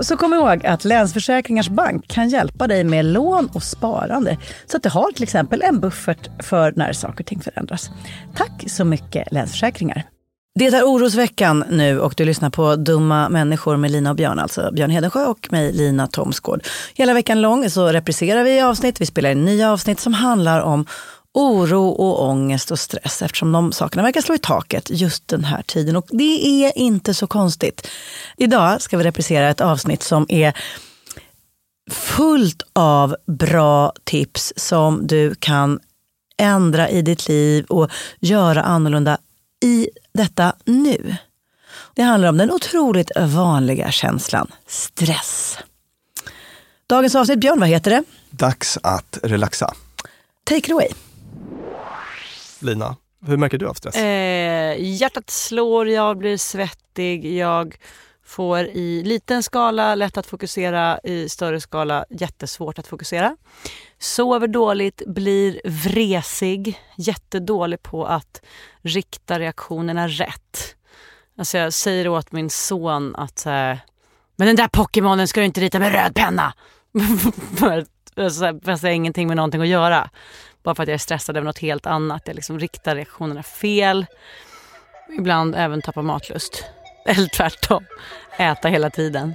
Så kom ihåg att Länsförsäkringars Bank kan hjälpa dig med lån och sparande. Så att du har till exempel en buffert för när saker och ting förändras. Tack så mycket Länsförsäkringar. Det är orosveckan nu och du lyssnar på Dumma människor med Lina och Björn, alltså Björn Hedensjö och mig Lina Thomsgård. Hela veckan lång så repriserar vi avsnitt, vi spelar in nya avsnitt som handlar om oro och ångest och stress eftersom de sakerna verkar slå i taket just den här tiden. Och det är inte så konstigt. Idag ska vi reprisera ett avsnitt som är fullt av bra tips som du kan ändra i ditt liv och göra annorlunda i detta nu. Det handlar om den otroligt vanliga känslan stress. Dagens avsnitt, Björn, vad heter det? Dags att relaxa. Take it away. Lina, hur märker du av stress? Eh, hjärtat slår, jag blir svettig, jag får i liten skala lätt att fokusera, i större skala jättesvårt att fokusera. Sover dåligt, blir vresig, jättedålig på att rikta reaktionerna rätt. Alltså jag säger åt min son att men den där Pokémonen ska du inte rita med röd penna. Alltså, fast det har ingenting med någonting att göra. Bara för att jag är stressad över något helt annat. Jag liksom riktar reaktionerna fel. Ibland även tappar matlust. Eller tvärtom, äta hela tiden.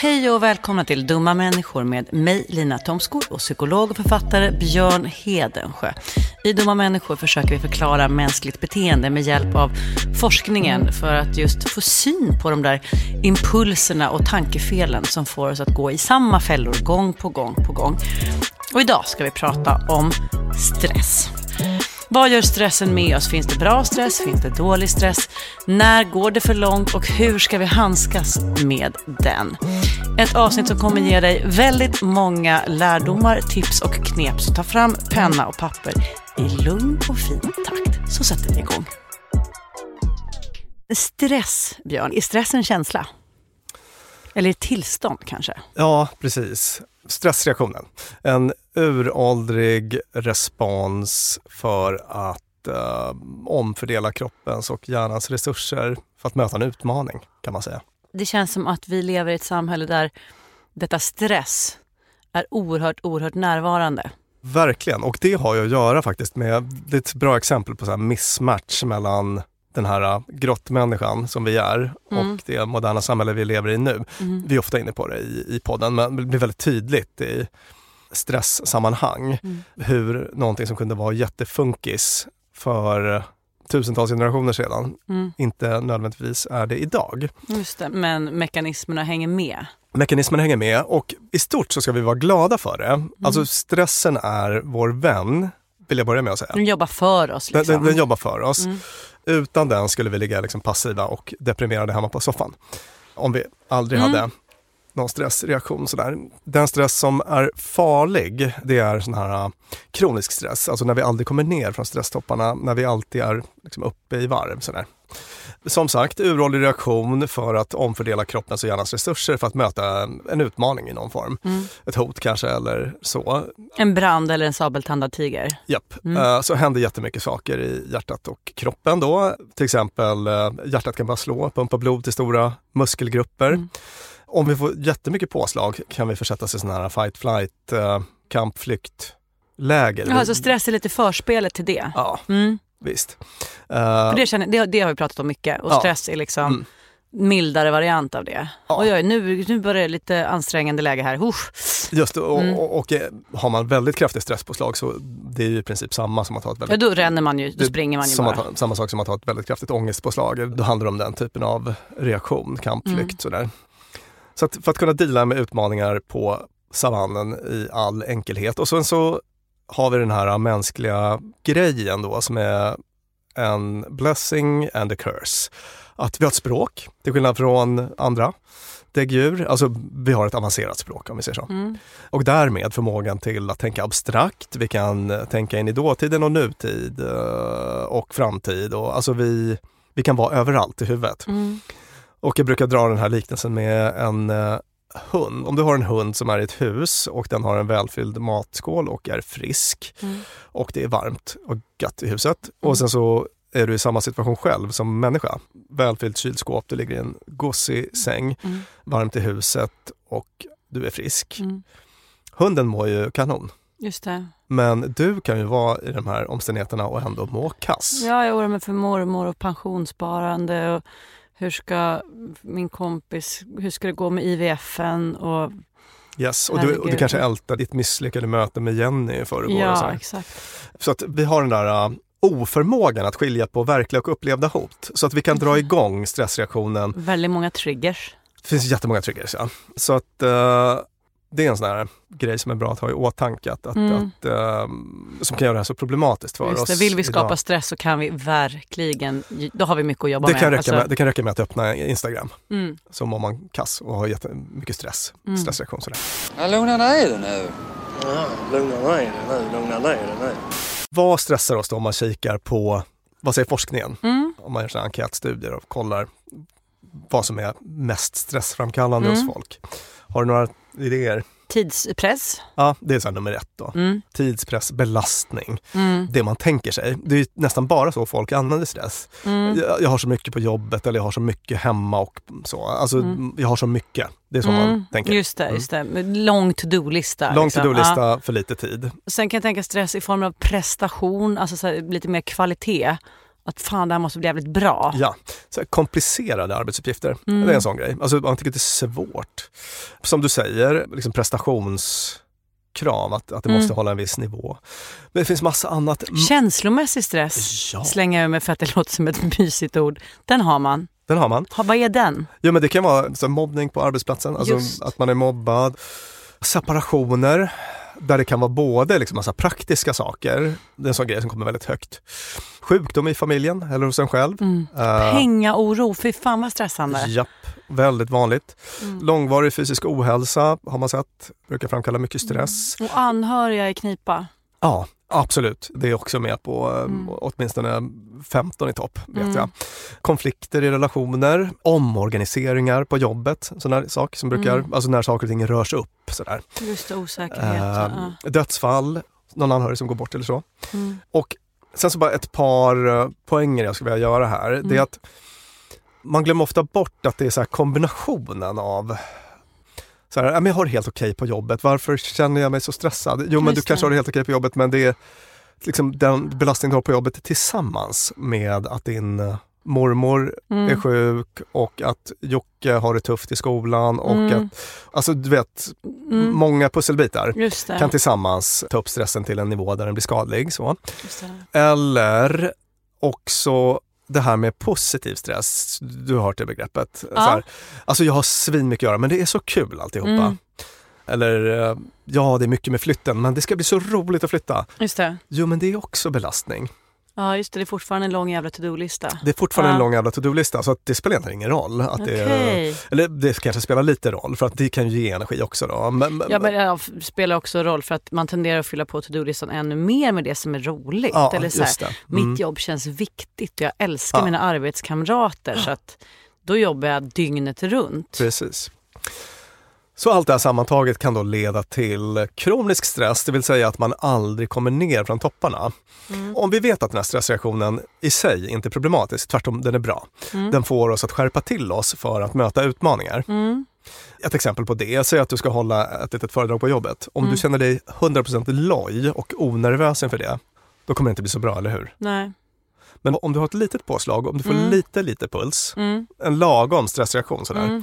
Hej och välkomna till Dumma människor med mig Lina Thomsgård, och psykolog och författare Björn Hedensjö. I Dumma människor försöker vi förklara mänskligt beteende med hjälp av forskningen för att just få syn på de där impulserna och tankefelen som får oss att gå i samma fällor gång på gång på gång. Och idag ska vi prata om stress. Vad gör stressen med oss? Finns det bra stress? Finns det dålig stress? När går det för långt och hur ska vi handskas med den? Ett avsnitt som kommer ge dig väldigt många lärdomar, tips och knep. Så ta fram penna och papper i lugn och fin takt så sätter vi igång. Stress, Björn, är stress en känsla? Eller ett tillstånd kanske? Ja, precis. Stressreaktionen. En uråldrig respons för att eh, omfördela kroppens och hjärnans resurser för att möta en utmaning, kan man säga. Det känns som att vi lever i ett samhälle där detta stress är oerhört, oerhört närvarande. Verkligen, och det har ju att göra faktiskt med, det är ett bra exempel på så här mismatch mellan den här äh, grottmänniskan som vi är mm. och det moderna samhälle vi lever i nu. Mm. Vi är ofta inne på det i, i podden, men det blir väldigt tydligt i stresssammanhang mm. hur någonting som kunde vara jättefunkis för tusentals generationer sedan mm. inte nödvändigtvis är det idag. Just det, men mekanismerna hänger med. Mekanismerna hänger med och i stort så ska vi vara glada för det. Mm. Alltså stressen är vår vän, vill jag börja med att säga. Den jobbar för oss. Liksom. Den, den, den jobbar för oss. Mm. Utan den skulle vi ligga liksom passiva och deprimerade hemma på soffan. Om vi aldrig mm. hade någon stressreaktion. Sådär. Den stress som är farlig, det är sån här uh, kronisk stress. Alltså när vi aldrig kommer ner från stresstopparna, när vi alltid är liksom uppe i varv. Sådär. Som sagt, uråldrig reaktion för att omfördela kroppens och hjärnans resurser för att möta en utmaning i någon form. Mm. Ett hot kanske eller så. En brand eller en sabeltandad tiger. Japp, mm. Uh, så händer jättemycket saker i hjärtat och kroppen då. Till exempel uh, hjärtat kan bara slå, pumpa blod till stora muskelgrupper. Mm. Om vi får jättemycket påslag kan vi försättas i sådana här fight flight, uh, kamp, flykt läger. Ja, så stress är lite förspelet till det? Ja, mm. visst. Uh, det, känner, det, det, har vi pratat om mycket och ja. stress är liksom mm. mildare variant av det. Ja. Oj, oj, nu, nu börjar det lite ansträngande läge här. Usch. Just det, och, mm. och, och, eh, har man väldigt kraftigt stresspåslag så det är ju i princip samma som att ha ett väldigt... Ja, då ränner man ju, då springer man ju bara. Att, samma sak som att ha ett väldigt kraftigt ångestpåslag. Då handlar det om den typen av reaktion, kampflykt mm. sådär. Så att för att kunna dela med utmaningar på savannen i all enkelhet. Och sen så har vi den här mänskliga grejen då som är en blessing and a curse. Att vi har ett språk, till skillnad från andra däggdjur. Alltså vi har ett avancerat språk om vi säger så. Mm. Och därmed förmågan till att tänka abstrakt. Vi kan tänka in i dåtiden och nutid eh, och framtid. Och, alltså vi, vi kan vara överallt i huvudet. Mm. Och jag brukar dra den här liknelsen med en uh, hund. Om du har en hund som är i ett hus och den har en välfylld matskål och är frisk mm. och det är varmt och gött i huset mm. och sen så är du i samma situation själv som människa. Välfyllt kylskåp, du ligger i en gosig säng, mm. varmt i huset och du är frisk. Mm. Hunden mår ju kanon. Just det. Men du kan ju vara i de här omständigheterna och ändå må kass. Ja, jag oroar mig för mormor och pensionssparande och hur ska min kompis, hur ska det gå med IVFen och Yes, och du, och du kanske ältar ditt misslyckade möte med Jenny i förrgår. Ja, så exakt. Så att vi har den där uh, oförmågan att skilja på verkliga och upplevda hot. Så att vi kan dra mm. igång stressreaktionen. Väldigt många triggers. Det finns jättemånga triggers, ja. Så att uh, det är en sån här grej som är bra att ha i åtanke, att, mm. att, um, som kan göra det här så problematiskt för Just oss. Det. Vill vi skapa idag. stress så kan vi verkligen, då har vi mycket att jobba det med. Kan räcka alltså. med. Det kan räcka med att öppna Instagram, mm. så mår man kass och har jättemycket stress, mm. stressreaktion. Sådär. Ja, lugna ner dig nu. Ja, lugna ner dig nu, lugna ner dig nu. Vad stressar oss då om man kikar på, vad säger forskningen? Mm. Om man gör sådana enkätstudier och kollar vad som är mest stressframkallande Mm. hos folk. Har du några idéer? Tidspress. Ja, det är så nummer ett då. Mm. Tidspress, belastning, Mm. det man tänker sig. Det är ju nästan bara så folk använder stress. Mm. Jag, jag har så mycket på jobbet eller jag har så mycket hemma och så. Alltså, Mm. jag har så mycket. Det är så man Mm. tänker. Just det, Mm. just det. Med Lång to-do-lista. Lång liksom. to-do-lista, Ja. för lite tid. Sen kan jag tänka stress i form av prestation, alltså så här, lite mer kvalitet. Att fan, det här måste bli jävligt bra. Ja, så komplicerade arbetsuppgifter. Mm. Det är en sån grej. Alltså, man tycker det är svårt. Som du säger, liksom prestationskrav, att, att det Mm. måste hålla en viss nivå. Men det finns massa annat. Känslomässig stress Ja, slänger jag med för att det låter som ett mysigt ord. Den har man. den har man. Ha, vad är den? Ja, men det kan vara så mobbning på arbetsplatsen, alltså Just. att man är mobbad. Separationer, där det kan vara både liksom massa praktiska saker, det är en sån grej som kommer väldigt högt. Sjukdom i familjen eller hos en själv. Mm. Eh, Pengaoro, fy fan vad stressande. Japp, väldigt vanligt. Mm. Långvarig fysisk ohälsa har man sett, brukar framkalla mycket stress. Och anhöriga i knipa. Ja, absolut. Det är också med på eh, Mm. åtminstone 15 i topp, vet Mm. jag. Konflikter i relationer, omorganiseringar på jobbet, sådana saker som brukar, Mm. alltså när saker och ting rörs upp. Sådär. Just det, osäkerhet. Eh, ja. Dödsfall, någon anhörig som går bort eller så. Mm. Och sen så bara ett par eh, poänger jag skulle vilja göra här. Det är Mm. att man glömmer ofta bort att det är så här kombinationen av så här, "Ja, men jag har det helt okej på jobbet, varför känner jag mig så stressad? Jo men Just du kanske det. har det helt okej på jobbet men det är liksom den belastning du har på jobbet tillsammans med att din eh, mormor Mm. är sjuk och att Jocke har det tufft i skolan och Mm. att, alltså du vet, Mm. många pusselbitar kan tillsammans ta upp stressen till en nivå där den blir skadlig. Så. Eller också det här med positiv stress. Du har hört det begreppet. Ja. Så här, alltså jag har svin mycket att göra men det är så kul alltihopa. Mm. Eller eh, ja, det är mycket med flytten men det ska bli så roligt att flytta. Just det. Jo men det är också belastning. Ja, just det. Det är fortfarande en lång jävla to-do-lista. Det är fortfarande Ja. en lång jävla to-do-lista så att det spelar egentligen ingen roll. Att det, Okej. eller det kanske spelar lite roll för att det kan ju ge energi också. Då. Men, Ja, men det f- spelar också roll för att man tenderar att fylla på to-do-listan ännu mer med det som är roligt. ja, Eller så här, det. Mm. Mitt jobb känns viktigt och jag älskar Ja. mina arbetskamrater så att då jobbar jag dygnet runt. Precis. Så allt det här sammantaget kan då leda till kronisk stress, det vill säga att man aldrig kommer ner från topparna. Mm. Om vi vet att den här stressreaktionen i sig inte är problematisk, tvärtom den är bra. Mm. Den får oss att skärpa till oss för att möta utmaningar. Mm. Ett exempel på det, säg att du ska hålla ett litet föredrag på jobbet. Om Mm. du känner dig 100% loj och onervös inför det, då kommer det inte bli så bra, eller hur? Nej. Men om du har ett litet påslag, om du får Mm. lite, lite puls, Mm. en lagom stressreaktion sådär, Mm.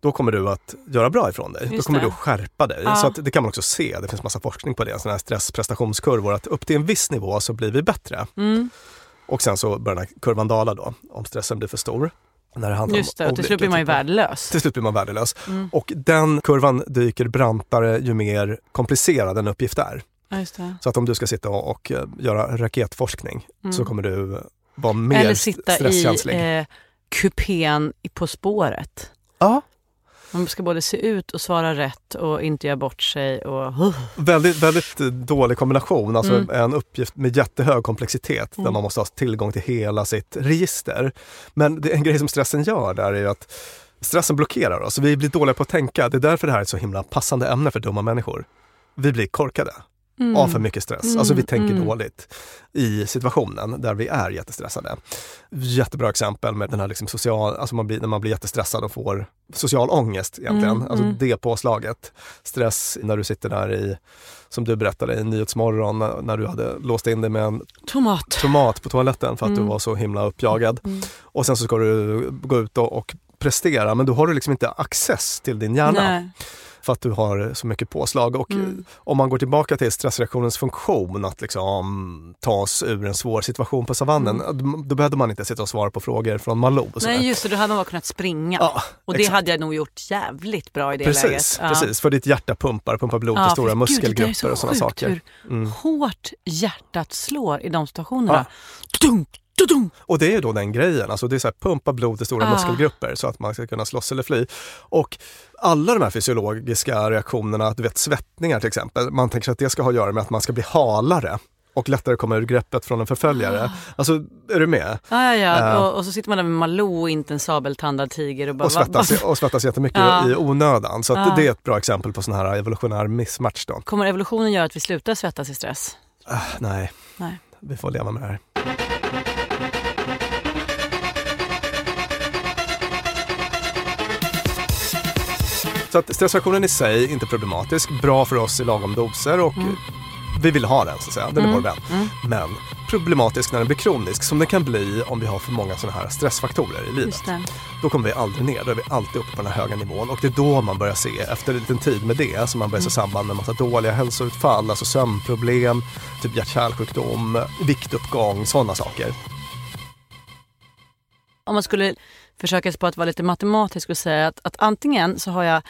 Då kommer du att göra bra ifrån dig. då Just kommer det. du att skärpa dig. Ja. Så att det kan man också se, det finns massa forskning på det, sådana här stressprestationskurvor, att upp till en viss nivå så blir vi bättre. Mm. Och sen så börjar den här kurvan dala då, om stressen blir för stor. När det handlar Just det, och till slut blir man ju värdelös. Till slut blir man värdelös. Mm. Och den kurvan dyker brantare ju mer komplicerad en uppgift är. Ja. Så att om du ska sitta och, och eh, göra raketforskning Mm. så kommer du vara mer Eller sitta stresskänslig. i eh, kupén På spåret. Ja, Man ska både se ut och svara rätt och inte göra bort sig. Och, väldigt, väldigt eh, dålig kombination. Alltså Mm. en uppgift med jättehög komplexitet där Mm. man måste ha tillgång till hela sitt register. Men det, en grej som stressen gör där är ju att stressen blockerar oss. Vi blir dåliga på att tänka. Det är därför det här är ett så himla passande ämne för dumma människor. Vi blir korkade Mm. av för mycket stress. Alltså vi Mm, tänker mm. dåligt i situationen där vi är jättestressade. Jättebra exempel med den här liksom social, alltså man blir, när man blir jättestressad och får social ångest egentligen. Mm, alltså mm. det påslaget. Stress när du sitter där i, som du berättade i Nyhetsmorgon, när, när du hade låst in dig med en Tomat. tomat på toaletten för att du Mm. var så himla uppjagad. Och sen så ska du gå ut och, och prestera men då har du liksom inte access till din hjärna Nej. För att du har så mycket påslag. Och Mm. om man går tillbaka till stressreaktionens funktion, att liksom tas ur en svår situation på savannen, då behövde man inte sitta och svara på frågor från Malou. och sådär. Nej just det, då hade man bara kunnat springa. Ja, och det exakt. hade jag nog gjort jävligt bra i det precis, läget. Ja. precis, för ditt hjärta pumpar, pumpar blod till Ja, stora där är muskelgrupper och sådana saker. Hur Mm. hårt hjärtat slår i de situationerna. Dunk, dunk. Och det är ju då den grejen, alltså det är så här, pumpa blod till stora Ah. muskelgrupper så att man ska kunna slåss eller fly. Och alla de här fysiologiska reaktionerna, du vet svettningar till exempel, man tänker sig att det ska ha att göra med att man ska bli halare och lättare komma ur greppet från en förföljare. Alltså, är du med? Ja, ja, ja. Eh. Och, och så sitter man där med Malou och inte en sabeltandad tiger och bara... Och svettas, va- och svettas jättemycket Ja. i onödan. Så Ja. det är ett bra exempel på sån här evolutionär missmatch då. Kommer evolutionen göra att vi slutar svettas i stress? Ah, nej, Nej. vi får leva med det här. Så att stressreaktionen i sig inte problematisk, bra för oss i lagom doser och vi vill ha den så att säga, den är vår vän. Men problematisk när den blir kronisk, som den kan bli om vi har för många sådana här stressfaktorer i livet. Då kommer vi aldrig ner, då är vi alltid uppe på den här höga nivån. Och det är då man börjar se, efter en liten tid med det, som man börjar se samband med massa dåliga hälsoutfall, alltså sömnproblem, typ hjärt-kärlsjukdom, viktuppgång, sådana saker. Om man skulle försöka på att vara lite matematisk och säga att, att antingen så har jag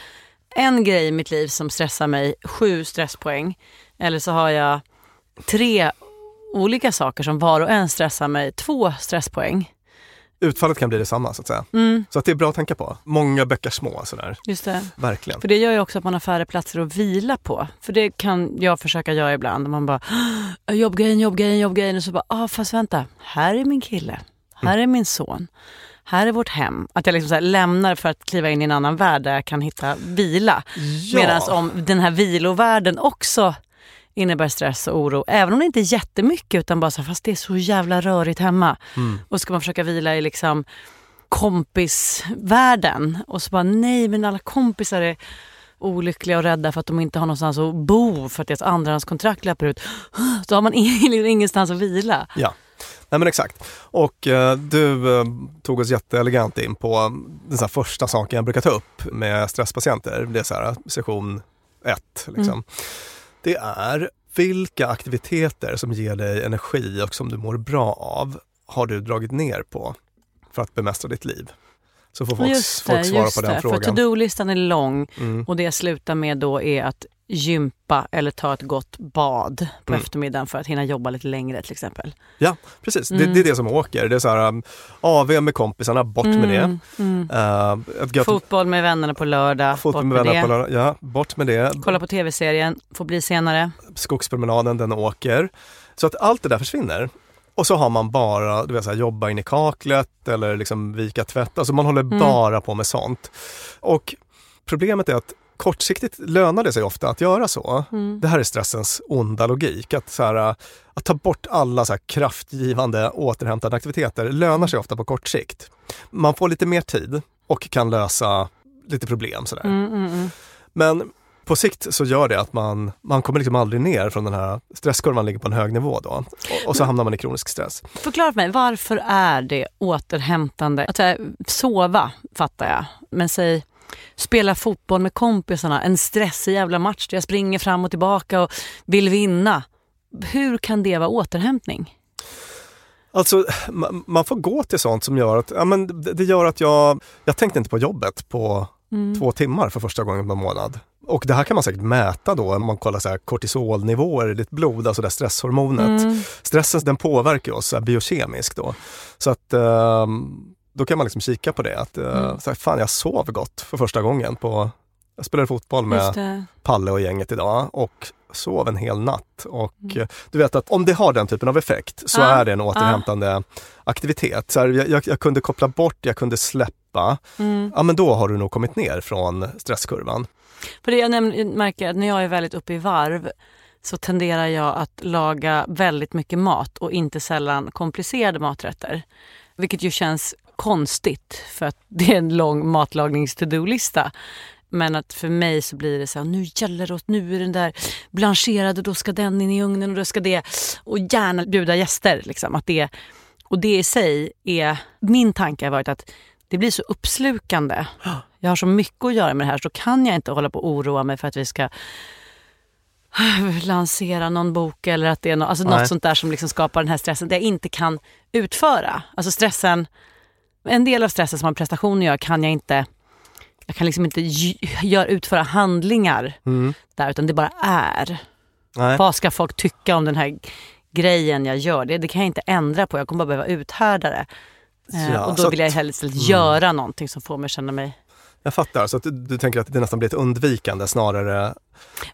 en grej i mitt liv som stressar mig, sju stresspoäng. Eller så har jag tre olika saker som var och en stressar mig, två stresspoäng. Utfallet kan bli detsamma så att säga. Mm, Så att det är bra att tänka på. Många bäckar små sådär, just det. verkligen. För det gör ju också att man har färre platser att vila på. För det kan jag försöka göra ibland. Man bara, "Ah, jobbgrejen, jobbgrejen, jobbgrejen. Och så bara, ah, fast vänta, här är min kille. Här är min son. Här är vårt hem. Att jag liksom lämnar för att kliva in i en annan värld där jag kan hitta vila. Ja. Medan om den här vilovärlden också innebär stress och oro, även om det inte är jättemycket utan bara så här, fast det är så jävla rörigt hemma. Och ska man försöka vila i liksom kompisvärlden och så bara nej men alla kompisar är olyckliga och rädda för att de inte har någonstans att bo för att deras andrahandskontrakt löper ut. Så har man ing- ingenstans att vila. Ja, nej men exakt. Och eh, du eh, tog oss jätteelegant in på den så första saken jag brukar ta upp med stresspatienter. Det är så här, session ett. Liksom. Det är vilka aktiviteter som ger dig energi och som du mår bra av har du dragit ner på för att bemästra ditt liv? Så får folk, Just det, folk svara just på den det. För frågan. to-do-listan är lång Mm. och det jag slutar med då är att gympa eller ta ett gott bad på Mm. eftermiddagen för att hinna jobba lite längre till exempel. Ja, precis. Det, Mm. det är det som åker. Det är så här, um, AV med kompisarna, bort med det. Mm. Uh, ett gött Fotboll med vännerna på lördag, fotboll bort med med det. på lördag. Ja, bort med det. Kolla på tv-serien, får bli senare. skogspromenaden, den åker. Så att allt det där försvinner. Och så har man bara, du vet, så här, jobba in i kaklet eller liksom vika tvätt. Alltså man håller Mm. bara på med sånt. Och problemet är att kortsiktigt lönar det sig ofta att göra så. Mm. Det här är stressens onda logik. Att, så här, att ta bort alla så här kraftgivande återhämtande aktiviteter lönar sig ofta på kort sikt. Man får lite mer tid och kan lösa lite problem. Sådär. Mm, mm, mm. Men på sikt så gör det att man, man kommer liksom aldrig ner från den här stresskurvan ligger på en hög nivå då. Och, och så hamnar man i kronisk stress. Förklara för mig, varför är det återhämtande? Att säga, sova fattar jag, men säg spela fotboll med kompisarna, en stressig jävla match där jag springer fram och tillbaka och vill vinna. Hur kan det vara återhämtning? Alltså man, får gå till sånt som gör att, ja men det, gör att jag, jag tänkte inte på jobbet på två timmar för första gången på en månad. Och det här kan man säkert mäta då om man kollar så här kortisolnivåer i ditt blod, alltså det stresshormonet. Mm. Stressen den påverkar oss biokemiskt då. Så att ehm, då kan man liksom kika på det. Att, eh, Mm. så här, fan jag sov gott för första gången på, jag spelade fotboll med. Palle och gänget idag och sov en hel natt. Och eh, du vet att om det har den typen av effekt så Mm. Ja, är det en återhämtande aktivitet. Så här, jag, jag, jag kunde koppla bort, jag kunde släppa. Mm. Ja men då har du nog kommit ner från stresskurvan. För det jag märker att när jag är väldigt uppe i varv så tenderar jag att laga väldigt mycket mat och inte sällan komplicerade maträtter. Vilket ju känns konstigt för att det är en lång matlagnings-to-do-lista. Men att för mig så blir det så här, nu gäller det, nu är den där blancherad och då ska den in i ugnen och då ska det, och gärna bjuda gäster. Liksom, att det, och det i sig är, min tanke har varit att det blir så uppslukande. Jag har så mycket att göra med det här så kan jag inte hålla på och oroa mig för att vi ska lansera någon bok eller att det är något, alltså något sånt där som liksom skapar den här stressen det jag inte kan utföra. Alltså stressen, en del av stressen som har med prestation att göra kan jag inte, jag kan liksom inte gör, utföra handlingar Mm. där utan det bara är. Nej. Vad ska folk tycka om den här grejen jag gör? Det, det kan jag inte ändra på, jag kommer bara behöva uthärda det. Eh, Ja, och då vill jag att- helst istället Mm. göra någonting som får mig att känna mig Jag fattar, så att du, du tänker att det nästan blir ett undvikande snarare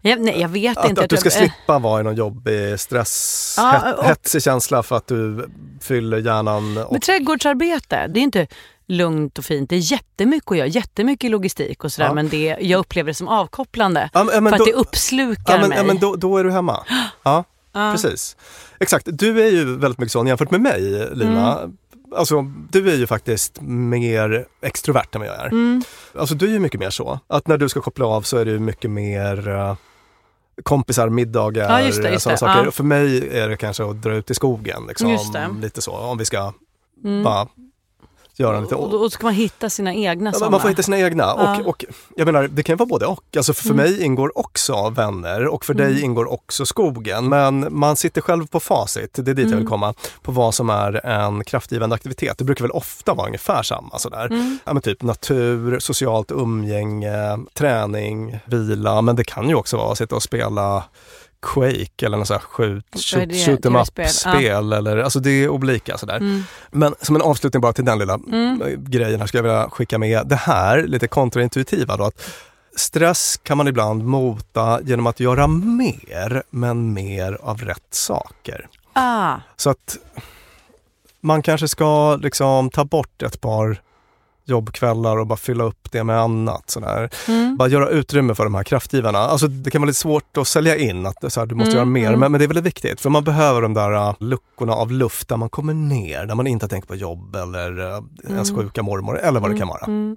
Jag, nej, jag vet att, inte. att du ska Jag- slippa vara i någon jobbig stress, Ja, het, och- hetsig känsla för att du fyller hjärnan och Men trädgårdsarbete, det är inte lugnt och fint. Det är jättemycket att göra, jättemycket logistik och sådär. Ja. Men det, jag upplever det som avkopplande. Ja, men- för då- att det uppslukar Ja men, mig. ja, men då, då är du hemma. Ja. precis. Exakt, du är ju väldigt mycket sån jämfört med mig Lina. Mm. Alltså, du är ju faktiskt mer extrovert än vad jag är. Mm. Alltså du är ju mycket mer så. Att när du ska koppla av så är du mycket mer eh, kompisar, middagar, Ja, just det, just sådana det. saker. Ja. För mig är det kanske att dra ut i skogen. Liksom. Lite så, om vi ska Mm. bara göra en lite... Och då ska man hitta sina egna Ja, man får hitta sina egna. Ja. Och, och jag menar, det kan vara både och. Alltså för Mm. mig ingår också vänner och för dig Mm. ingår också skogen. Men man sitter själv på facit, det är dit jag Mm. vill komma, på vad som är en kraftgivande aktivitet. Det brukar väl ofta vara ungefär samma sådär. Mm. Ja, men typ natur, socialt umgänge, träning, vila. Men det kan ju också vara att sitta och spela Quake eller något sånt shoot, shoot, shoot em up-spel. Eller, alltså det är olika sådär. Mm. Men som en avslutning bara till den lilla Mm. eh, grejen här skulle jag vilja skicka med det här lite kontraintuitiva då. Att stress kan man ibland mota genom att göra mer, men mer av rätt saker. Ah. Så att man kanske ska liksom ta bort ett par jobbkvällar och bara fylla upp det med annat. Sådär. Mm. Bara göra utrymme för de här kraftgivarna. Alltså det kan vara lite svårt att sälja in att så här, du måste Mm, göra mer, mm. men, men det är väldigt viktigt. För man behöver de där uh, luckorna av luft där man kommer ner, där man inte har tänkt på jobb eller uh, ens Mm. sjuka mormor eller vad det kan vara. Mm.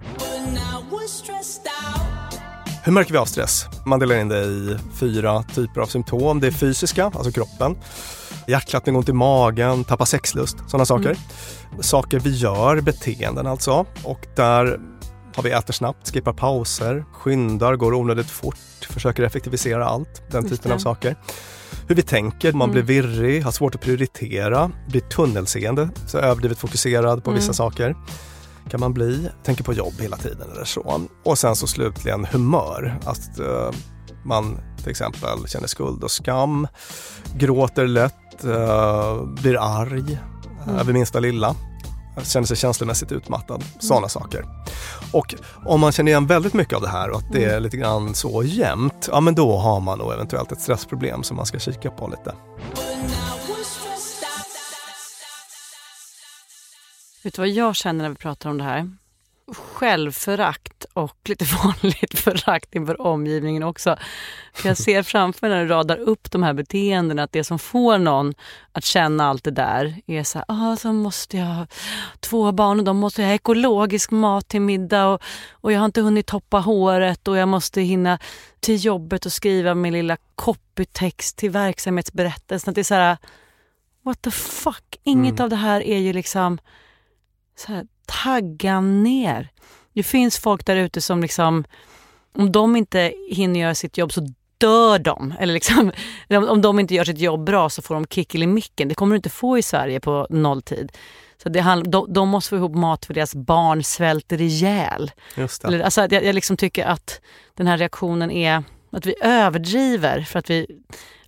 Hur märker vi av stress? Man delar in det i fyra typer av symptom. Det är fysiska, alltså kroppen. Hjärtklappning, ont i magen, tappa sexlust, sådana saker. Saker vi gör, beteenden alltså. Och där har vi äter snabbt, skippar pauser, skyndar, går onödigt fort, försöker effektivisera allt. Den Just typen av saker. Hur vi tänker, man Mm. blir virrig, har svårt att prioritera, blir tunnelseende, så överdrivet fokuserad på vissa Mm. saker kan man bli. Tänker på jobb hela tiden eller så. Och sen så slutligen humör. Att eh, man till exempel känner skuld och skam, gråter lätt, eh, blir arg Mm. över minsta lilla. Känner sig känslomässigt utmattad. Sådana saker. Och om man känner igen väldigt mycket av det här och att det är lite grann så jämnt, ja men då har man nog eventuellt ett stressproblem som man ska kika på lite. Vet du vad jag känner när vi pratar om det här? Självförakt och lite vanligt förakt inför omgivningen också. För jag ser framför mig när du radar upp de här beteendena att det som får någon att känna allt det där är så här, ah, så måste jag ha två barn och de måste ha ekologisk mat till middag och, och jag har inte hunnit toppa håret och jag måste hinna till jobbet och skriva min lilla copytext till verksamhetsberättelsen. Att det är så här, what the fuck, inget Mm. av det här är ju liksom så här, tagga ner. Det finns folk där ute som liksom, om de inte hinner göra sitt jobb så dör de. Eller liksom, om, de inte gör sitt jobb bra så får de kickel i micken. Det kommer du inte få i Sverige på nolltid. Så det handl- de, de måste få ihop mat för deras barn svälter ihjäl. Just. Eller, alltså, jag, jag liksom tycker att den här reaktionen är att vi överdriver för att vi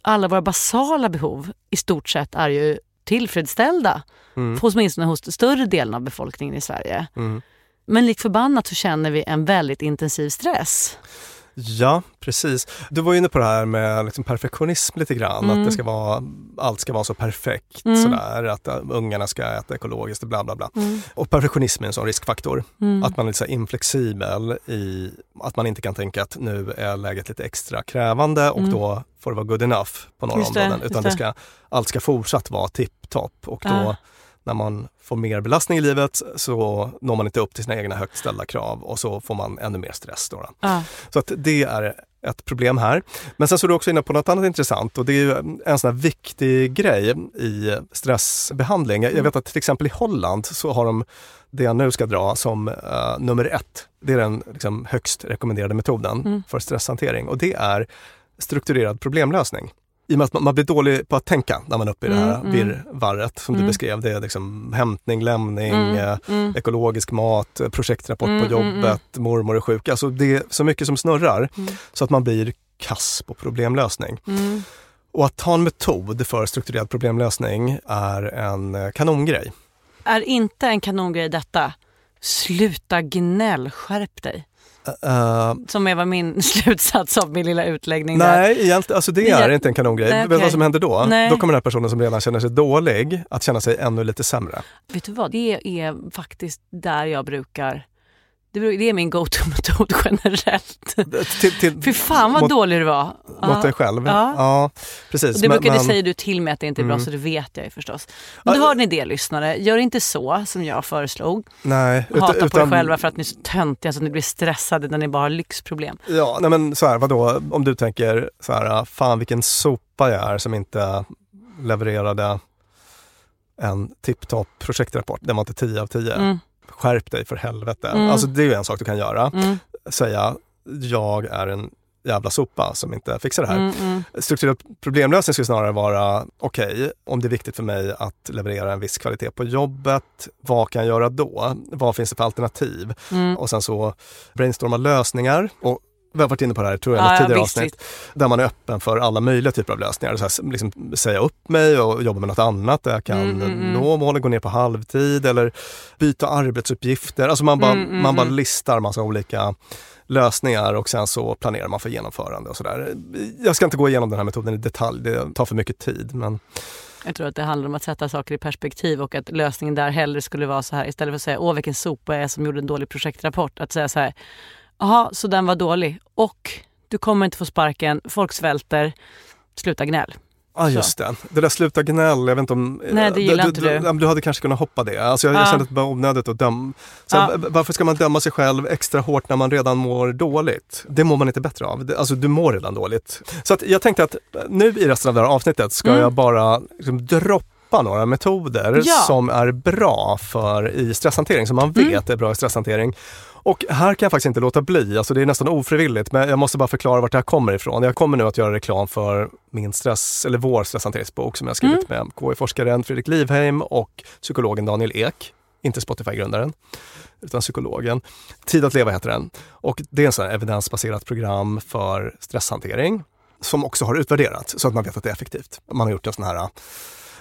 alla våra basala behov i stort sett är ju tillfredsställda. Mm. Åtminstone hos större delen av befolkningen i Sverige. Mm. Men likt förbannat så känner vi en väldigt intensiv stress. Ja, precis. Du var inne på det här med liksom perfektionism lite grann. Mm. Att det ska vara, allt ska vara så perfekt. Mm. Sådär, att äh, ungarna ska äta ekologiskt och bla bla bla. Mm. Och perfektionism är en sån riskfaktor. Mm. Att man är så inflexibel i att man inte kan tänka att nu är läget lite extra krävande och Mm. då får det vara good enough på några Just det, områden. just Utan det. det ska, allt ska fortsatt vara tipptopp och då Ah. När man får mer belastning i livet så når man inte upp till sina egna högt ställda krav och så får man ännu mer stress. Då, då. Ja. Så att det är ett problem här. Men sen så är du också inne på något annat intressant och det är en sån här viktig grej i stressbehandling. Jag vet att till exempel i Holland så har de det jag nu ska dra som eh, nummer ett. Det är den liksom, högst rekommenderade metoden Mm. för stresshantering och det är strukturerad problemlösning. I och med att man- man blir dålig på att tänka när man är uppe i det här Mm, mm. virrvarret som du Mm. beskrev. Det är liksom hämtning, lämning, Mm, eh, mm. ekologisk mat, eh, projektrapport på jobbet, mormor är sjuk. Alltså det är så mycket som snurrar så att man blir kass på problemlösning. Och att ha en metod för strukturerad problemlösning är en eh, kanongrej. Är inte en kanongrej detta? Sluta gnäll, skärp dig. Uh, som är var min slutsats av min lilla utläggning nej, där. egentligen, alltså det är inte en kanongrej. Nej, Vet du vad som händer då? Nej. Då kommer den här personen som redan känner sig dålig att känna sig ännu lite sämre. Vet du vad, det är faktiskt där jag brukar det är min go-to-metod generellt. Till, till, Fy fan vad mot- dålig du var. mot dig själv? Ja. ja precis. Och det Men- brukade men- säger du till mig att det inte är bra Mm. så det vet jag ju förstås. Men då har ni det lyssnare, gör inte så som jag föreslog. Nej, Hata på er själva för att ni är så töntiga så att ni blir stressade när ni bara har lyxproblem. Ja, nej men så här, vadå, om du tänker så här, fan vilken sopa jag är som inte levererade en tipptopp projektrapport. Den var inte 10 av 10. Mm. Skärp dig för helvete. Mm. Alltså det är ju en sak du kan göra. Mm. Säga, jag är en jävla sopa som inte fixar det här. Mm, mm. Strukturell problemlösning skulle snarare vara, okej, om det är viktigt för mig att leverera en viss kvalitet på jobbet, vad kan jag göra då? Vad finns det för alternativ? Mm. Och sen så brainstorma lösningar. Och vi har varit inne på det här tror jag, Ja, ja, tidigare visst, avsnitt. Där man är öppen för alla möjliga typer av lösningar. Så här, liksom, säga upp mig och jobba med något annat där jag kan Mm, mm, mm. nå målet, gå ner på halvtid eller byta arbetsuppgifter. Alltså man bara, Mm, mm, man bara mm. listar massa olika lösningar och sen så planerar man för genomförande och sådär. Jag ska inte gå igenom den här metoden i detalj, det tar för mycket tid. Men Jag tror att det handlar om att sätta saker i perspektiv och att lösningen där hellre skulle vara så här istället för att säga åh vilken sopa jag är som gjorde en dålig projektrapport. Att säga så här, jaha så den var dålig och du kommer inte få sparken, folk svälter, sluta gnäll. Ja ah, just det. Det där sluta gnäll, jag vet inte om... Nej, det gillar du, inte du. du. Du hade kanske kunnat hoppa det. Alltså jag, jag Ja. kände att det var onödigt att döma. Ja. v- Varför ska man döma sig själv extra hårt när man redan mår dåligt? Det mår man inte bättre av. Alltså du mår redan dåligt. Så att jag tänkte att nu i resten av det här avsnittet ska Mm. jag bara liksom, droppa några metoder Ja. som är bra för i stresshantering, som man Mm. vet är bra i stresshantering. Och här kan jag faktiskt inte låta bli, alltså det är nästan ofrivilligt, men jag måste bara förklara vart det här kommer ifrån. Jag kommer nu att göra reklam för min stress, eller vår stresshanteringsbok som jag skrivit med KI-forskaren Fredrik Livheim och psykologen Daniel Ek. Inte Spotify-grundaren, utan psykologen. Tid att leva heter den. Och det är en sån här evidensbaserat program för stresshantering som också har utvärderats så att man vet att det är effektivt. Man har gjort en sån här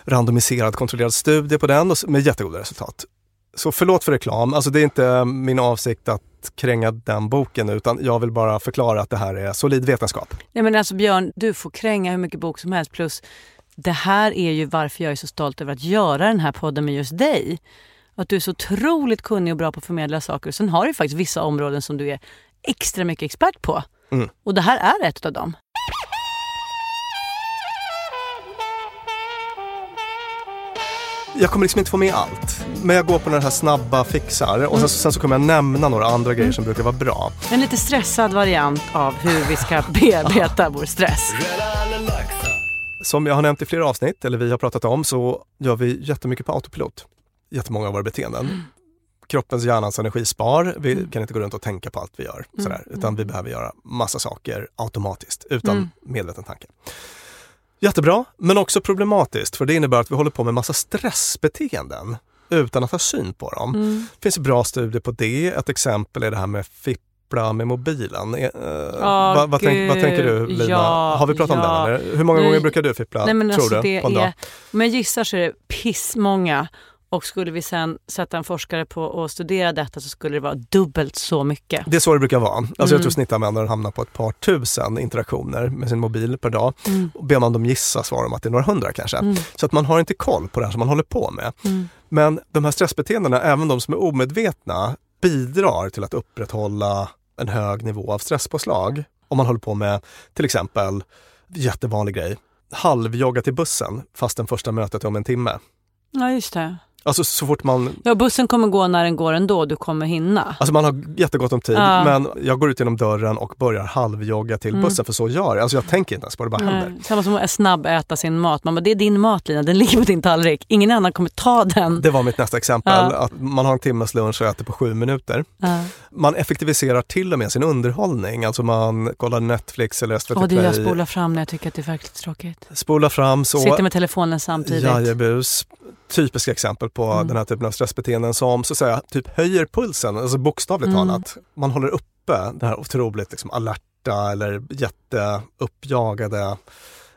randomiserad kontrollerad studie på den med jättegoda resultat. Så förlåt för reklam, alltså det är inte min avsikt att kränga den boken utan jag vill bara förklara att det här är solid vetenskap. Nej men alltså Björn, du får kränga hur mycket bok som helst plus det här är ju varför jag är så stolt över att göra den här podden med just dig. Att du är så otroligt kunnig och bra på att förmedla saker. Sen har du faktiskt vissa områden som du är extra mycket expert på. Mm. Och det här är ett av dem. Jag kommer liksom inte få med allt, men jag går på den här snabba fixar och sen, sen så kommer jag nämna några andra grejer som brukar vara bra. En lite stressad variant av hur vi ska bearbeta vår stress. Som jag har nämnt i flera avsnitt, eller vi har pratat om, så gör vi jättemycket på autopilot. Jättemånga av våra beteenden. Kroppens, hjärnans energispar. Vi kan inte gå runt och tänka på allt vi gör. Sådär, utan vi behöver göra massa saker automatiskt, utan Mm. medveten tanke. Jättebra, men också problematiskt, för det innebär att vi håller på med massa stressbeteenden utan att ha syn på dem. Mm. Det finns bra studier på det. Ett exempel är det här med fippla med mobilen. Eh, Åh, vad, vad, tänk, vad tänker du Lina? ja, har vi pratat om ja. den? Eller? Hur många gånger brukar du fippla, Nej, men tror alltså, du, det på en dag? är, Men jag gissar så är det pissmånga. Och skulle vi sen sätta en forskare på att studera detta så skulle det vara dubbelt så mycket. Det är så det brukar vara. Alltså Mm. Jag tror snittanvändaren hamnar på ett par tusen interaktioner med sin mobil per dag. Mm. Och ber man dem gissa svarar de att det är några hundra kanske. Mm. Så att man har inte koll på det här som man håller på med. Mm. Men de här stressbeteendena, även de som är omedvetna, bidrar till att upprätthålla en hög nivå av stresspåslag. Om man håller på med till exempel, jättevanlig grej, halvjogga till bussen fast den första mötet är om en timme. Ja, just det. Alltså så fort man Ja, bussen kommer gå när den går ändå. Du kommer hinna. Alltså man har jättegott om tid Ja. men jag går ut genom dörren och börjar halvjogga till Mm. bussen för så gör jag. Alltså jag tänker inte ens på det, bara händer. Nej, samma som att snabb äta sin mat. Man bara, det är din mat Lina, den ligger på din tallrik. Ingen annan kommer ta den. Det var mitt nästa exempel, Ja. att man har en timmes lunch och äter på sju minuter. Ja. Man effektiviserar till och med sin underhållning, alltså man kollar Netflix eller SVT Och det jag Play, spolar fram när jag tycker att det är verkligt tråkigt. spolar fram så. Sitter med telefonen samtidigt. Jajebus. Typiska exempel på Mm. den här typen av stressbeteenden som så att säga typ höjer pulsen, alltså bokstavligt Mm. talat. Man håller uppe den här otroligt liksom alerta eller jätteuppjagade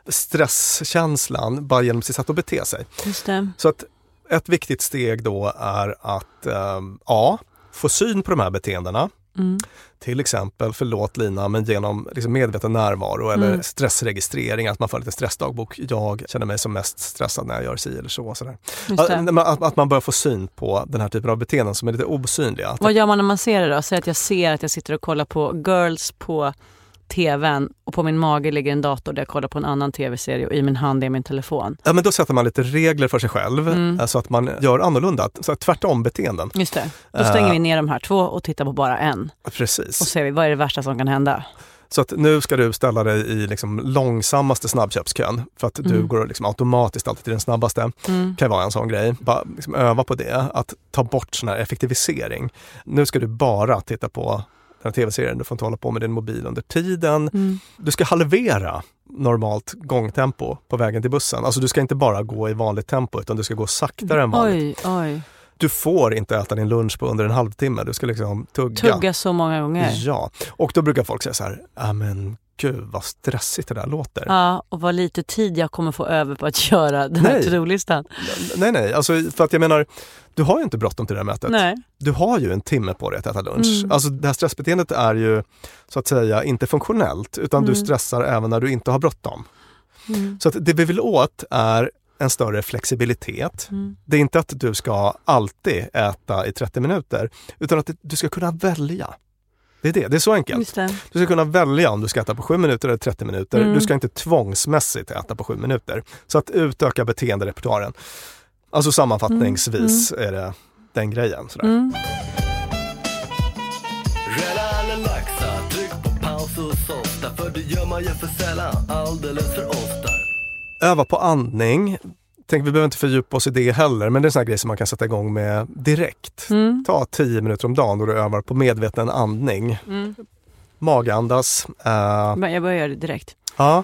stresskänslan bara genom sitt sätt att bete sig. Just det. Så att ett viktigt steg då är att ehm, A. Få syn på de här beteendena. Mm. Till exempel, förlåt Lina, men genom liksom medveten närvaro eller Mm. stressregistrering, att man får lite stressdagbok. Jag känner mig som mest stressad när jag gör si eller så. Och sådär. Att, att, man börjar få syn på den här typen av beteenden som är lite osynliga. Vad gör man när man ser det då? Säg att jag ser att jag sitter och kollar på Girls på tvn och på min mage ligger en dator där jag kollar på en annan tv-serie och i min hand är min telefon. Ja, men då sätter man lite regler för sig själv Mm. eh, så att man gör annorlunda, så att tvärtom beteenden. Just det. Då stänger Eh. vi ner de här två och tittar på bara en. Precis. Och ser vi vad är det värsta som kan hända. Så att nu ska du ställa dig i liksom långsammaste snabbköpskön för att du Mm. går liksom automatiskt alltid till den snabbaste. Mm. kan vara en sån grej. Bara liksom öva på det, att ta bort sån här effektivisering. Nu ska du bara titta på den här tv-serien, du får inte hålla på med din mobil under tiden. Mm. Du ska halvera normalt gångtempo på vägen till bussen. Alltså du ska inte bara gå i vanligt tempo utan du ska gå saktare än vanligt. Oj, oj. Du får inte äta din lunch på under en halvtimme, du ska liksom tugga. Tugga så många gånger. Ja, och då brukar folk säga så här, ja men gud vad stressigt det där låter. Ja, och vad lite tid jag kommer få över på att göra den här Nej. to-do-listan. Nej, nej, alltså för att jag menar, du har ju inte bråttom till det här mötet. Nej. Du har ju en timme på dig att äta lunch. Mm. Alltså det här stressbeteendet är ju så att säga inte funktionellt utan du Mm. stressar även när du inte har bråttom. Mm. Så att det vi vill åt är en större flexibilitet. Mm. Det är inte att du ska alltid äta i 30 minuter utan att du ska kunna välja. Det är det, det är så enkelt. Du ska kunna välja om du ska äta på 7 minuter eller 30 minuter. Mm. Du ska inte tvångsmässigt äta på 7 minuter. Så att utöka beteenderepertoaren. Alltså sammanfattningsvis är det den grejen. Sådär. Mm. Relaxa, tryck på paus och softa för det gör man ju för sällan, alldeles för ofta Öva på andning. Tänk, vi behöver inte fördjupa oss i det heller, men det är en sån grej som man kan sätta igång med direkt. Mm. Ta 10 minuter om dagen då du övar på medveten andning. Mm. Magandas. Men Jag börjar göra det direkt. ja,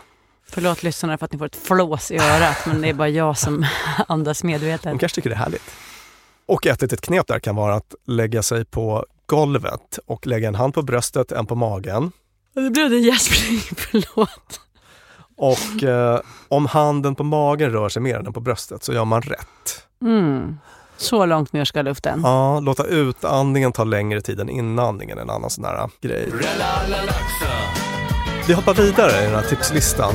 Förlåt lyssnarna för att ni får ett flås i örat, men det är bara jag som andas de medvetet. kanske tycker det är härligt. Och ett litet knep där kan vara att lägga sig på golvet och lägga en hand på bröstet, en på magen. Det blev det gäspning, förlåt. Och eh, om handen på magen rör sig mer än den på bröstet så gör man rätt. Mm. Så långt ner ska luften. Ja, låta utandningen ta längre tid än inandningen, en annan sån här grej. Vi hoppar vidare i den här tipslistan.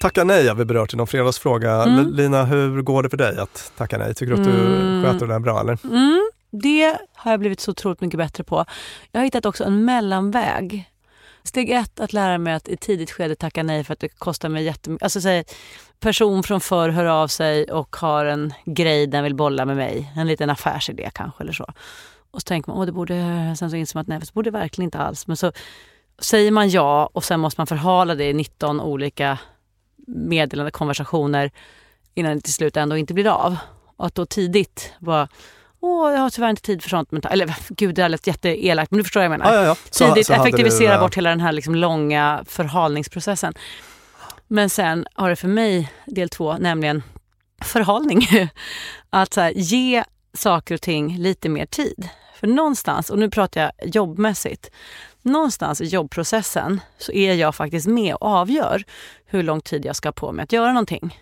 Tacka nej har vi berört i någon fredagsfråga. Mm. Lina, hur går det för dig att tacka nej? Tycker du att du Mm. sköter det där bra eller? Mm, det har jag blivit så otroligt mycket bättre på. Jag har hittat också en mellanväg. Steg ett, att lära mig att i tidigt skede tacka nej för att det kostar mig jättemycket. Alltså säg, person från förr hör av sig och har en grej den vill bolla med mig. En liten affärsidé kanske eller så. Och så tänker man, åh det borde, sen så inser man att nej, det borde verkligen inte alls. Men så säger man ja och sen måste man förhala det i 19 olika meddelande konversationer innan det till slut ändå inte blir av. Och att då tidigt bara, åh jag har tyvärr inte tid för sånt. Men, eller gud det här lät jätteelakt men du förstår vad jag menar. Ja, ja, ja. Så- Tidigt så effektivisera du, bort hela den här liksom långa förhalningsprocessen. Men sen har det för mig del två, nämligen förhalning. Att här, ge saker och ting lite mer tid. För någonstans, och nu pratar jag jobbmässigt, någonstans i jobbprocessen så är jag faktiskt med och avgör hur lång tid jag ska ha på mig att göra någonting.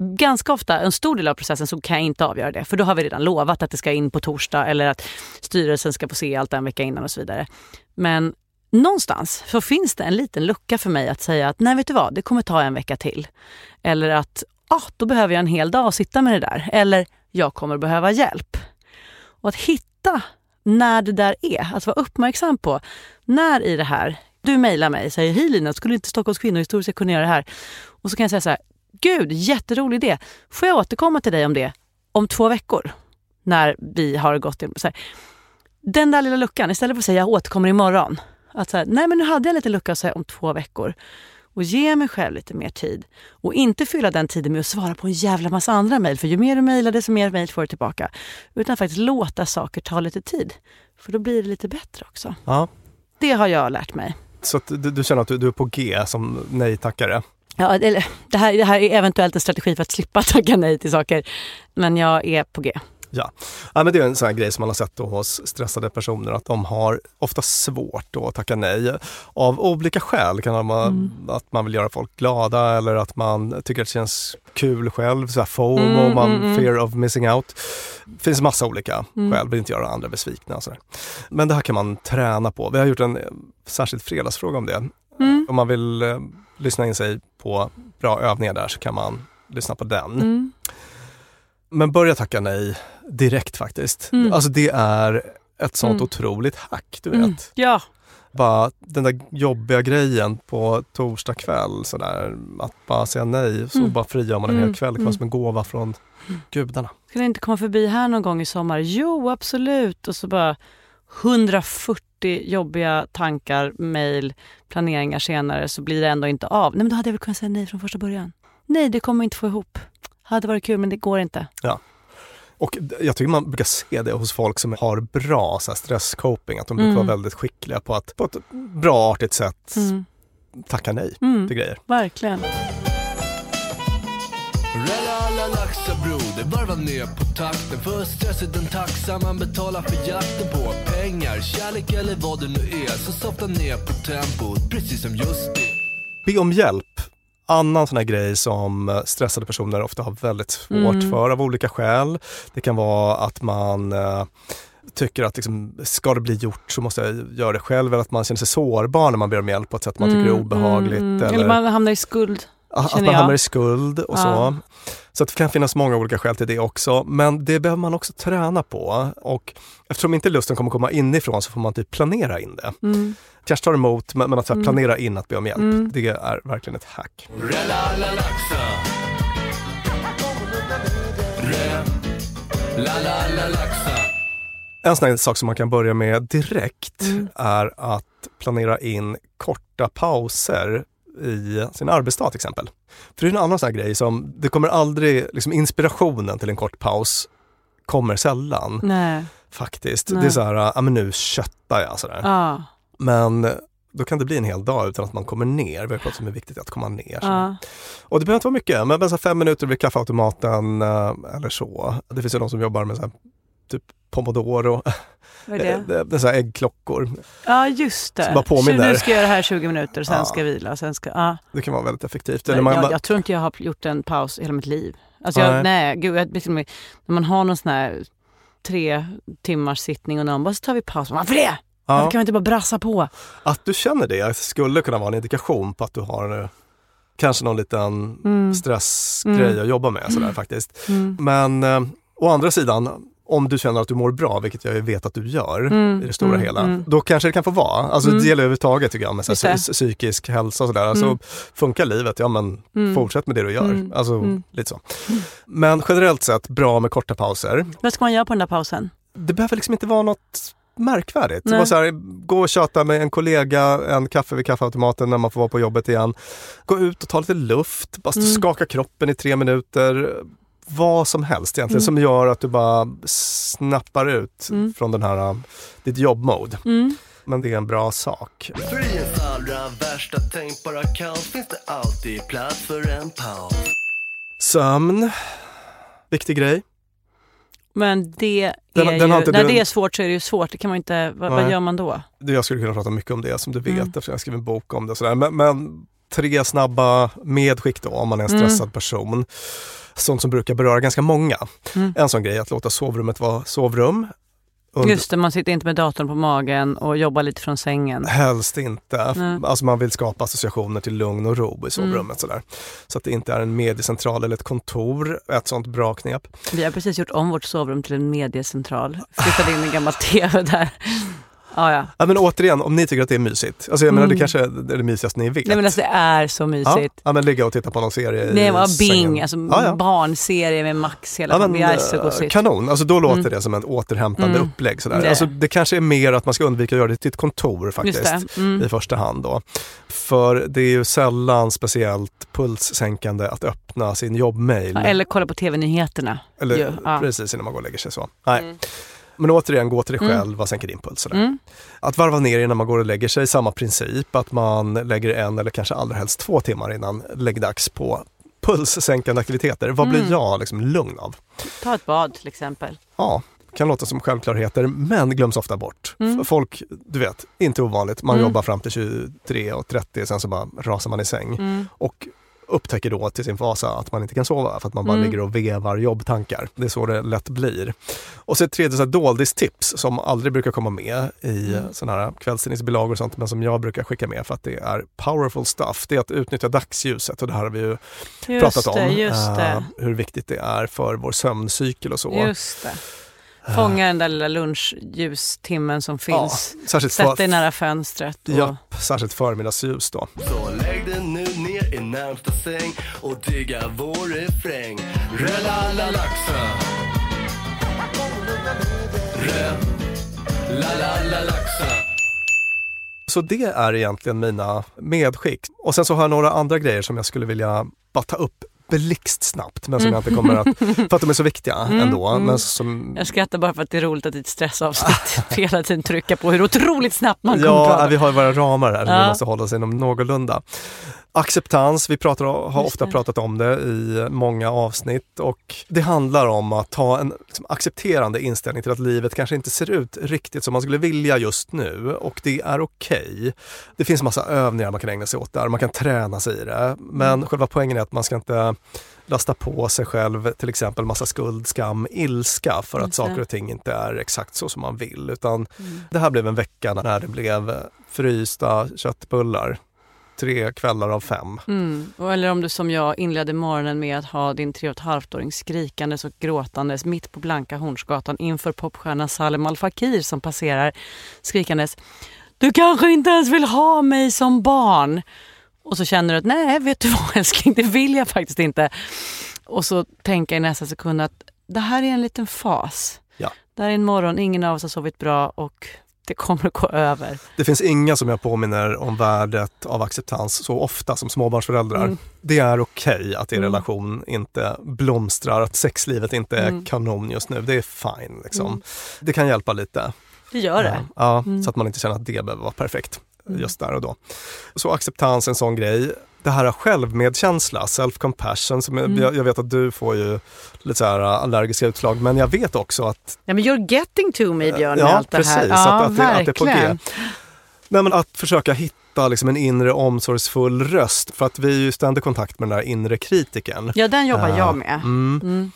Ganska ofta, en stor del av processen, så kan jag inte avgöra det. För då har vi redan lovat att det ska in på torsdag eller att styrelsen ska få se allt en vecka innan och så vidare. Men någonstans så finns det en liten lucka för mig att säga att nej vet du vad, det kommer ta en vecka till. Eller att ah, då behöver jag en hel dag att sitta med det där. Eller jag kommer behöva hjälp. Och att hitta när det där är, att vara uppmärksam på när i det här, du mejlar mig och säger hej Lina, skulle inte Stockholms kvinnohistoria kunna göra det här? Och så kan jag säga så här, gud jätterolig idé, får jag återkomma till dig om det om två veckor? När vi har gått in, så här, Den där lilla luckan, istället för att säga jag återkommer imorgon. Att så här, nej men nu hade jag lite lucka att säga om två veckor. Och ge mig själv lite mer tid. Och inte fylla den tiden med att svara på en jävla massa andra mejl. För ju mer du mejlar desto mer mejl får du tillbaka. Utan faktiskt låta saker ta lite tid. För då blir det lite bättre också. Ja. Det har jag lärt mig. Så du, du känner att du, du är på G som nej-tackare? Ja, eller, det, här, det här är eventuellt en strategi för att slippa tacka nej till saker. Men jag är på G. Ja. ja, men det är en sån här grej som man har sett då hos stressade personer att de har ofta svårt att tacka nej. Av olika skäl. Det kan vara Mm. att man vill göra folk glada eller att man tycker att det känns kul själv. Så här FOMO, Mm, man, mm, mm. fear of missing out. Det finns massa olika Mm. skäl, vill inte göra andra besvikna. Så. Men det här kan man träna på. Vi har gjort en särskild fredagsfråga om det. Mm. Om man vill eh, lyssna in sig på bra övningar där så kan man lyssna på den. Mm. Men börja tacka nej direkt faktiskt. Mm. Alltså det är ett sånt Mm. otroligt hack, du vet. Mm. Ja, Bara den där jobbiga grejen på torsdag kväll, sådär, att bara säga nej, så Mm. bara frigör man en hel Mm. kväll. Det vara som en gåva från gudarna. ska ni inte komma förbi här någon gång i sommar? Jo, absolut. Och så bara 140 jobbiga tankar, mejl, planeringar senare så blir det ändå inte av. Nej, men då hade jag väl kunnat säga nej från första början. Nej, det kommer vi inte få ihop. Hade varit kul, men det går inte. Och d- jag tycker man brukar se det hos folk som har bra så här, stresscoping, att de brukar Mm. vara väldigt skickliga på att på ett bra artigt sätt Mm. tacka nej Mm. till grejer. Verkligen. Rella laxa broder, varva ner på takten För stress är den taxa man betalar för jakten på Pengar, kärlek eller vad det nu är Så softa ner på tempot, precis som just det Be om hjälp. Annan sån här grej som eh, stressade personer ofta har väldigt svårt Mm. för av olika skäl. Det kan vara att man eh, tycker att liksom, ska det bli gjort så måste jag göra det själv eller att man känner sig sårbar när man ber om hjälp på ett sätt man tycker är Mm, obehagligt. mm, mm. Eller, Eller man hamnar i skuld. att känner man jag. hamnar i skuld och Ja. så. Så det kan finnas många olika skäl till det också. Men det behöver man också träna på. Och eftersom inte lusten kommer komma inifrån så får man typ planera in det. Mm. Kanske ta emot men men att Mm. planera in att be om hjälp. Mm. Det är verkligen ett hack. En sån sak som man kan börja med direkt Mm. är att planera in korta pauser i sin arbetsdag till exempel. För det är en annan sån här grej som, det kommer aldrig, liksom inspirationen till en kort paus kommer sällan Nej. faktiskt. Nej. Det är så här, ja men nu köttar jag sådär. Ja. Men då kan det bli en hel dag utan att man kommer ner. Vi har pratat om hur viktigt det är att komma ner. Ja. Och det behöver inte vara mycket, men så fem minuter vid kaffeautomaten eh, eller så. Det finns ju de som jobbar med så här, typ pomodoro, Vad är det? det? Är så äggklockor. Ja, just det. Så bara påminner. Nu ska jag göra det här 20 minuter, sen Ja. ska jag vila. Sen ska, ja. Det kan vara väldigt effektivt. Eller man, jag, man, jag tror inte jag har gjort en paus i hela mitt liv. Alltså jag, Nej. nej, gud, jag, när man har någon sån här tre timmars sittning och någon bara, så tar vi paus. Varför det? Varför ja, kan vi inte bara brassa på? att du känner det skulle kunna vara en indikation på att du har eh, kanske någon liten Mm. stressgrej Mm. att jobba med sådär faktiskt. Mm. Men eh, å andra sidan, om du känner att du mår bra, vilket jag vet att du gör Mm, i det stora mm, hela, mm. då kanske det kan få vara. Alltså Mm. det gäller överhuvudtaget tycker jag med så psykisk hälsa och sådär. Alltså, Mm. funkar livet, ja men Mm. fortsätt med det du gör. Mm. Alltså lite så. Men generellt sett, bra med korta pauser. Vad ska man göra på den där pausen? Det behöver liksom inte vara något märkvärdigt. Det var så här, gå och köta med en kollega, en kaffe vid kaffeautomaten när man får vara på jobbet igen. Gå ut och ta lite luft, bara Mm. skaka kroppen i tre minuter. Vad som helst egentligen Mm. som gör att du bara snappar ut Mm. från den här, ditt jobbmode. Mm. Men det är en bra sak. Ens allra värsta tänkbara kaos finns det alltid plats för en paus Sömn, viktig grej. Men det är Den- ju, den när du- det är svårt så är det ju svårt. Det kan man inte, vad, vad gör man då? Jag skulle kunna prata mycket om det som du vet Mm. eftersom jag skrev en bok om det. Och sådär. Men, men tre snabba medskick då om man är en Mm. stressad person. Sånt som brukar beröra ganska många. Mm. En sån grej är att låta sovrummet vara sovrum. Under, Just det, man sitter inte med datorn på magen och jobbar lite från sängen. Helst inte. Nej. Alltså man vill skapa associationer till lugn och ro i sovrummet. Mm. Sådär. Så att det inte är en mediecentral eller ett kontor. Ett sånt bra knep. Vi har precis gjort om vårt sovrum till en mediecentral. Flyttade in en gammal TV där. Ja, ja. Ja, men återigen, om ni tycker att det är mysigt. Alltså jag menar Mm. det kanske är det mysigaste ni vet. Nej men alltså det är så ja, mysigt. ja, men ligga och titta på någon serie Det i var Bing, alltså Ja, ja. barnserie med Max hela Ja, tiden. Det är så eh, gosigt. kanon, alltså då låter Mm. det som en återhämtande Mm. upplägg. Sådär. Det. Alltså, det kanske är mer att man ska undvika att göra det till ett kontor faktiskt. Mm. I första hand då. För det är ju sällan speciellt pulssänkande att öppna sin jobbmail. Ja, eller kolla på TV-nyheterna. Eller. Ja. precis innan man går och lägger sig så. Nej. Mm. Men återigen, gå till dig Mm. själv, vad sänker din puls? Mm. Att varva ner innan man går och lägger sig, samma princip. Att man lägger en eller kanske allra helst två timmar innan läggdags på pulssänkande aktiviteter. Vad blir Mm. jag liksom lugn av? Ta ett bad till exempel. Ja, kan låta som självklarheter men glöms ofta bort. Mm. Folk, du vet, inte ovanligt, man Mm. jobbar fram till 23 och 30 sen så bara rasar man i säng. Mm. Och upptäcker då till sin fasa att man inte kan sova för att man bara Mm. ligger och vevar jobbtankar. Det är så det lätt blir. Och så ett tredje så doldistips som aldrig brukar komma med i Mm. sådana här kvällstidningsbilagor och sånt men som jag brukar skicka med för att det är powerful stuff. Det är att utnyttja dagsljuset och det här har vi ju Just pratat om. det, just det. eh, hur viktigt det är för vår sömncykel och så. Just det. Fånga den där lilla lunchljustimmen som finns. särskilt Sätt för- dig nära fönstret. Och... Ja, särskilt förmiddagsljus då. Så lägg dig närmsta säng och digga vår refräng. Rölalalaxa. Rölalalaxa. Så det är egentligen mina medskick. Och sen så har jag några andra grejer som jag skulle vilja bara ta upp blixtsnabbt men som jag inte kommer att, för att de är så viktiga Mm, ändå. mm. Men som, Jag skrattar bara för att det är roligt att i ett stressavsnitt hela tiden trycka på hur otroligt snabbt man kommer Ja, vi har ju våra ramar här som Ja. vi måste hålla oss inom någorlunda. Acceptans, vi pratar, har ofta pratat om det i många avsnitt och det handlar om att ha en liksom, accepterande inställning till att livet kanske inte ser ut riktigt som man skulle vilja just nu och det är okej. Det finns massa övningar man kan ägna sig åt där, man kan träna sig i det. Men Mm. själva poängen är att man ska inte lasta på sig själv till exempel massa skuld, skam, ilska för att saker och ting inte är exakt så som man vill. Utan Mm. det här blev en vecka när det blev frysta köttbullar. Tre kvällar av fem. Mm. Och Eller om du som jag inledde morgonen med att ha din tre och ett halvt-åring skrikandes och gråtandes mitt på Blanka Hornsgatan inför popstjärnan Salem Al Fakir som passerar skrikandes Du kanske inte ens vill ha mig som barn. Och så känner du att nej, vet du vad älskling, det vill jag faktiskt inte. Och så tänker jag i nästa sekund att det här är en liten fas. Ja. Det här är en morgon, ingen av oss har sovit bra och det kommer att gå över. Det finns inga som jag påminner om värdet av acceptans så ofta som småbarnsföräldrar. Mm. Det är okej att er Mm. relation inte blomstrar, att sexlivet inte är Mm. kanon just nu. Det är fine. Liksom. Mm. Det kan hjälpa lite. Det gör det. Ja, Mm. så att man inte känner att det behöver vara perfekt Mm. just där och då. Så acceptans en sån grej. Det här självmedkänsla, self-compassion, som Mm. jag, jag vet att du får ju lite så här allergiska utslag, men jag vet också att Ja, men you're getting to me Björn med Ja, allt det här. precis. Ja, att, att, det, att det är på G. Nej, men att försöka hitta liksom en inre omsorgsfull röst, för att vi är ju ständig kontakt med den där inre kritiken. Ja, den jobbar Eh, jag med. Mm, Mm.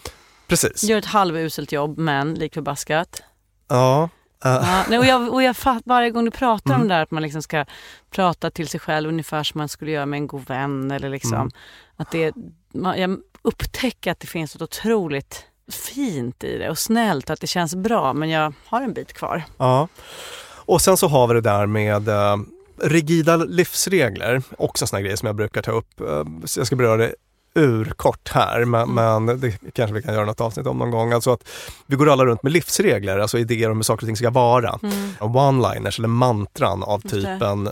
precis. Gör ett halvuselt jobb, men lik förbaskat. Ja. Ja, nej, och jag, och jag fatt, varje gång du pratar om Mm. det där att man liksom ska prata till sig själv ungefär som man skulle göra med en god vän. Eller liksom, Mm. att det, man, jag upptäcker att det finns något otroligt fint i det och snällt, att det känns bra. Men jag har en bit kvar. Ja. Och sen så har vi det där med eh, rigida livsregler, också en sån här grej som jag brukar ta upp. Eh, jag ska beröra det urkort här, men, Mm. men det kanske vi kan göra något avsnitt om någon gång. Alltså att vi går alla runt med livsregler, alltså idéer om hur saker och ting ska vara. Mm. One-liners eller mantran av typen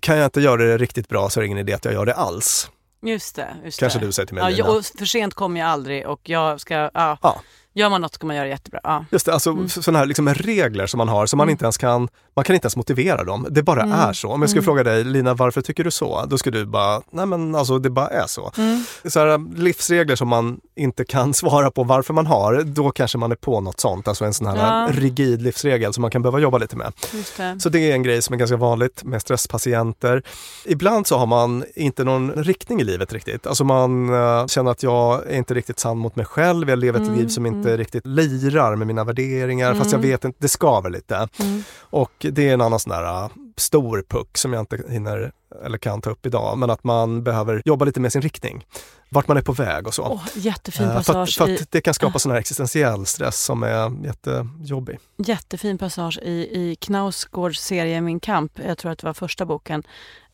kan jag inte göra det riktigt bra så är det ingen idé att jag gör det alls. Just det. Just Kanske det. du säger till mig Ja, Lina. och för sent kommer jag aldrig och jag ska, ja, Ja. gör man något ska man göra det jättebra. Ja. Just det, alltså Mm. sådana här liksom regler som man har som man Mm. inte ens kan, man kan inte ens motivera dem. Det bara Mm. är så. Om jag skulle Mm. fråga dig, Lina, varför tycker du så? Då skulle du bara, nej men alltså det bara är så. Mm. så här, livsregler som man inte kan svara på varför man har, då kanske man är på något sånt. Alltså en sån här Ja. rigid livsregel som man kan behöva jobba lite med. Det. Så det är en grej som är ganska vanligt med stresspatienter. Ibland så har man inte någon riktning i livet riktigt. Alltså man eh, känner att jag är inte riktigt sann mot mig själv, jag lever ett Mm, liv som inte mm. riktigt lirar med mina värderingar, fast jag Mm. vet inte, det skaver lite. Mm. Och det är en annan sån där äh, stor puck som jag inte hinner eller kan ta upp idag, men att man behöver jobba lite med sin riktning. Vart man är på väg och så. Åh, jättefin Eh, för, att, passage för att det kan skapa sån här existentiell stress som är jättejobbig. Jättefin passage i, i Knausgårds serie Min kamp. Jag tror att det var första boken.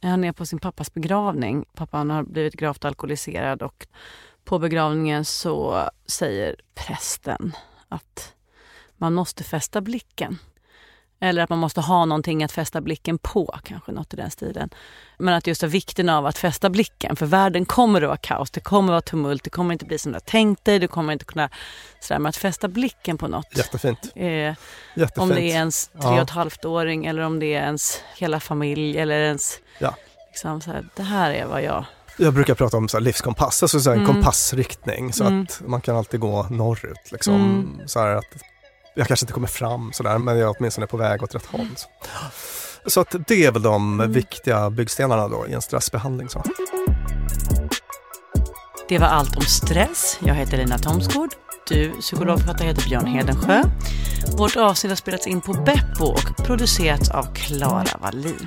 Han är på sin pappas begravning. Pappan har blivit gravt alkoholiserad och på begravningen så säger prästen att man måste fästa blicken. Eller att man måste ha någonting att fästa blicken på, kanske något i den stilen. Men att just vikten av att fästa blicken, för världen kommer att vara kaos, det kommer att vara tumult, det kommer inte bli som du har tänkt dig, du kommer inte kunna... Sådär, men att fästa blicken på något. Jättefint. Eh, Jättefint. om det är ens tre och ett halvt åring eller om det är ens hela familj eller ens... Ja. Liksom så här, det här är vad jag Jag brukar prata om så här livskompass, alltså så en Mm. kompassriktning så Mm. att man kan alltid gå norrut. Liksom. Mm. Så att jag kanske inte kommer fram sådär men jag är åtminstone på väg åt rätt håll. Så, så att det är väl de Mm. viktiga byggstenarna då i en stressbehandling. Så. Det var allt om stress. Jag heter Lina Thomsgård. Du, psykologförfattare, heter Björn Hedensjö. Vårt avsnitt har spelats in på Beppo och producerats av Klara Wallin.